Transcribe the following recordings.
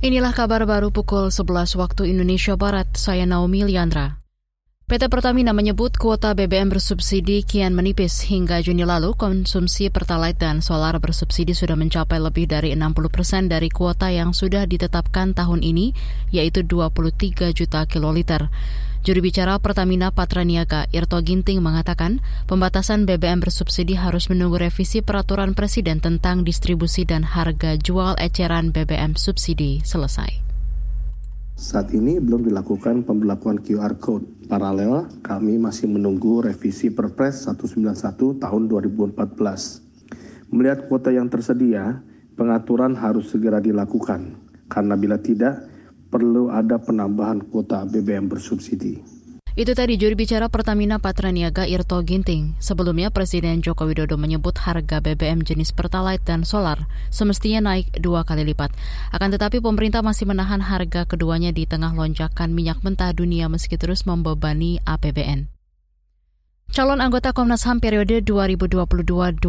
Inilah kabar baru pukul 11 waktu Indonesia Barat. Saya Naomi Liandra. PT Pertamina menyebut kuota BBM bersubsidi kian menipis hingga Juni lalu konsumsi Pertalite dan solar bersubsidi sudah mencapai lebih dari 60 persen dari kuota yang sudah ditetapkan tahun ini, yaitu 23 juta kiloliter. Juru bicara Pertamina Patraniaga Irto Ginting mengatakan pembatasan BBM bersubsidi harus menunggu revisi peraturan Presiden tentang distribusi dan harga jual eceran BBM subsidi selesai. Saat ini belum dilakukan pemberlakuan QR Code. Paralel, kami masih menunggu revisi Perpres 191 tahun 2014. Melihat kuota yang tersedia, pengaturan harus segera dilakukan. Karena bila tidak, perlu ada penambahan kuota BBM bersubsidi. Itu tadi juri bicara Pertamina Patraniaga Irto Ginting. Sebelumnya Presiden Joko Widodo menyebut harga BBM jenis Pertalite dan Solar semestinya naik dua kali lipat. Akan tetapi pemerintah masih menahan harga keduanya di tengah lonjakan minyak mentah dunia meski terus membebani APBN. Calon anggota Komnas HAM periode 2022-2027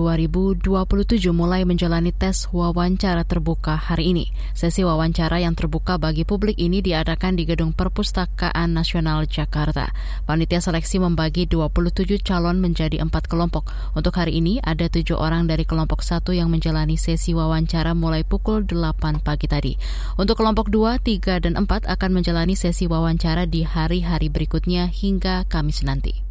mulai menjalani tes wawancara terbuka hari ini. Sesi wawancara yang terbuka bagi publik ini diadakan di Gedung Perpustakaan Nasional Jakarta. Panitia seleksi membagi 27 calon menjadi empat kelompok. Untuk hari ini ada tujuh orang dari kelompok satu yang menjalani sesi wawancara mulai pukul 8 pagi tadi. Untuk kelompok 2, 3, dan 4 akan menjalani sesi wawancara di hari-hari berikutnya hingga Kamis nanti.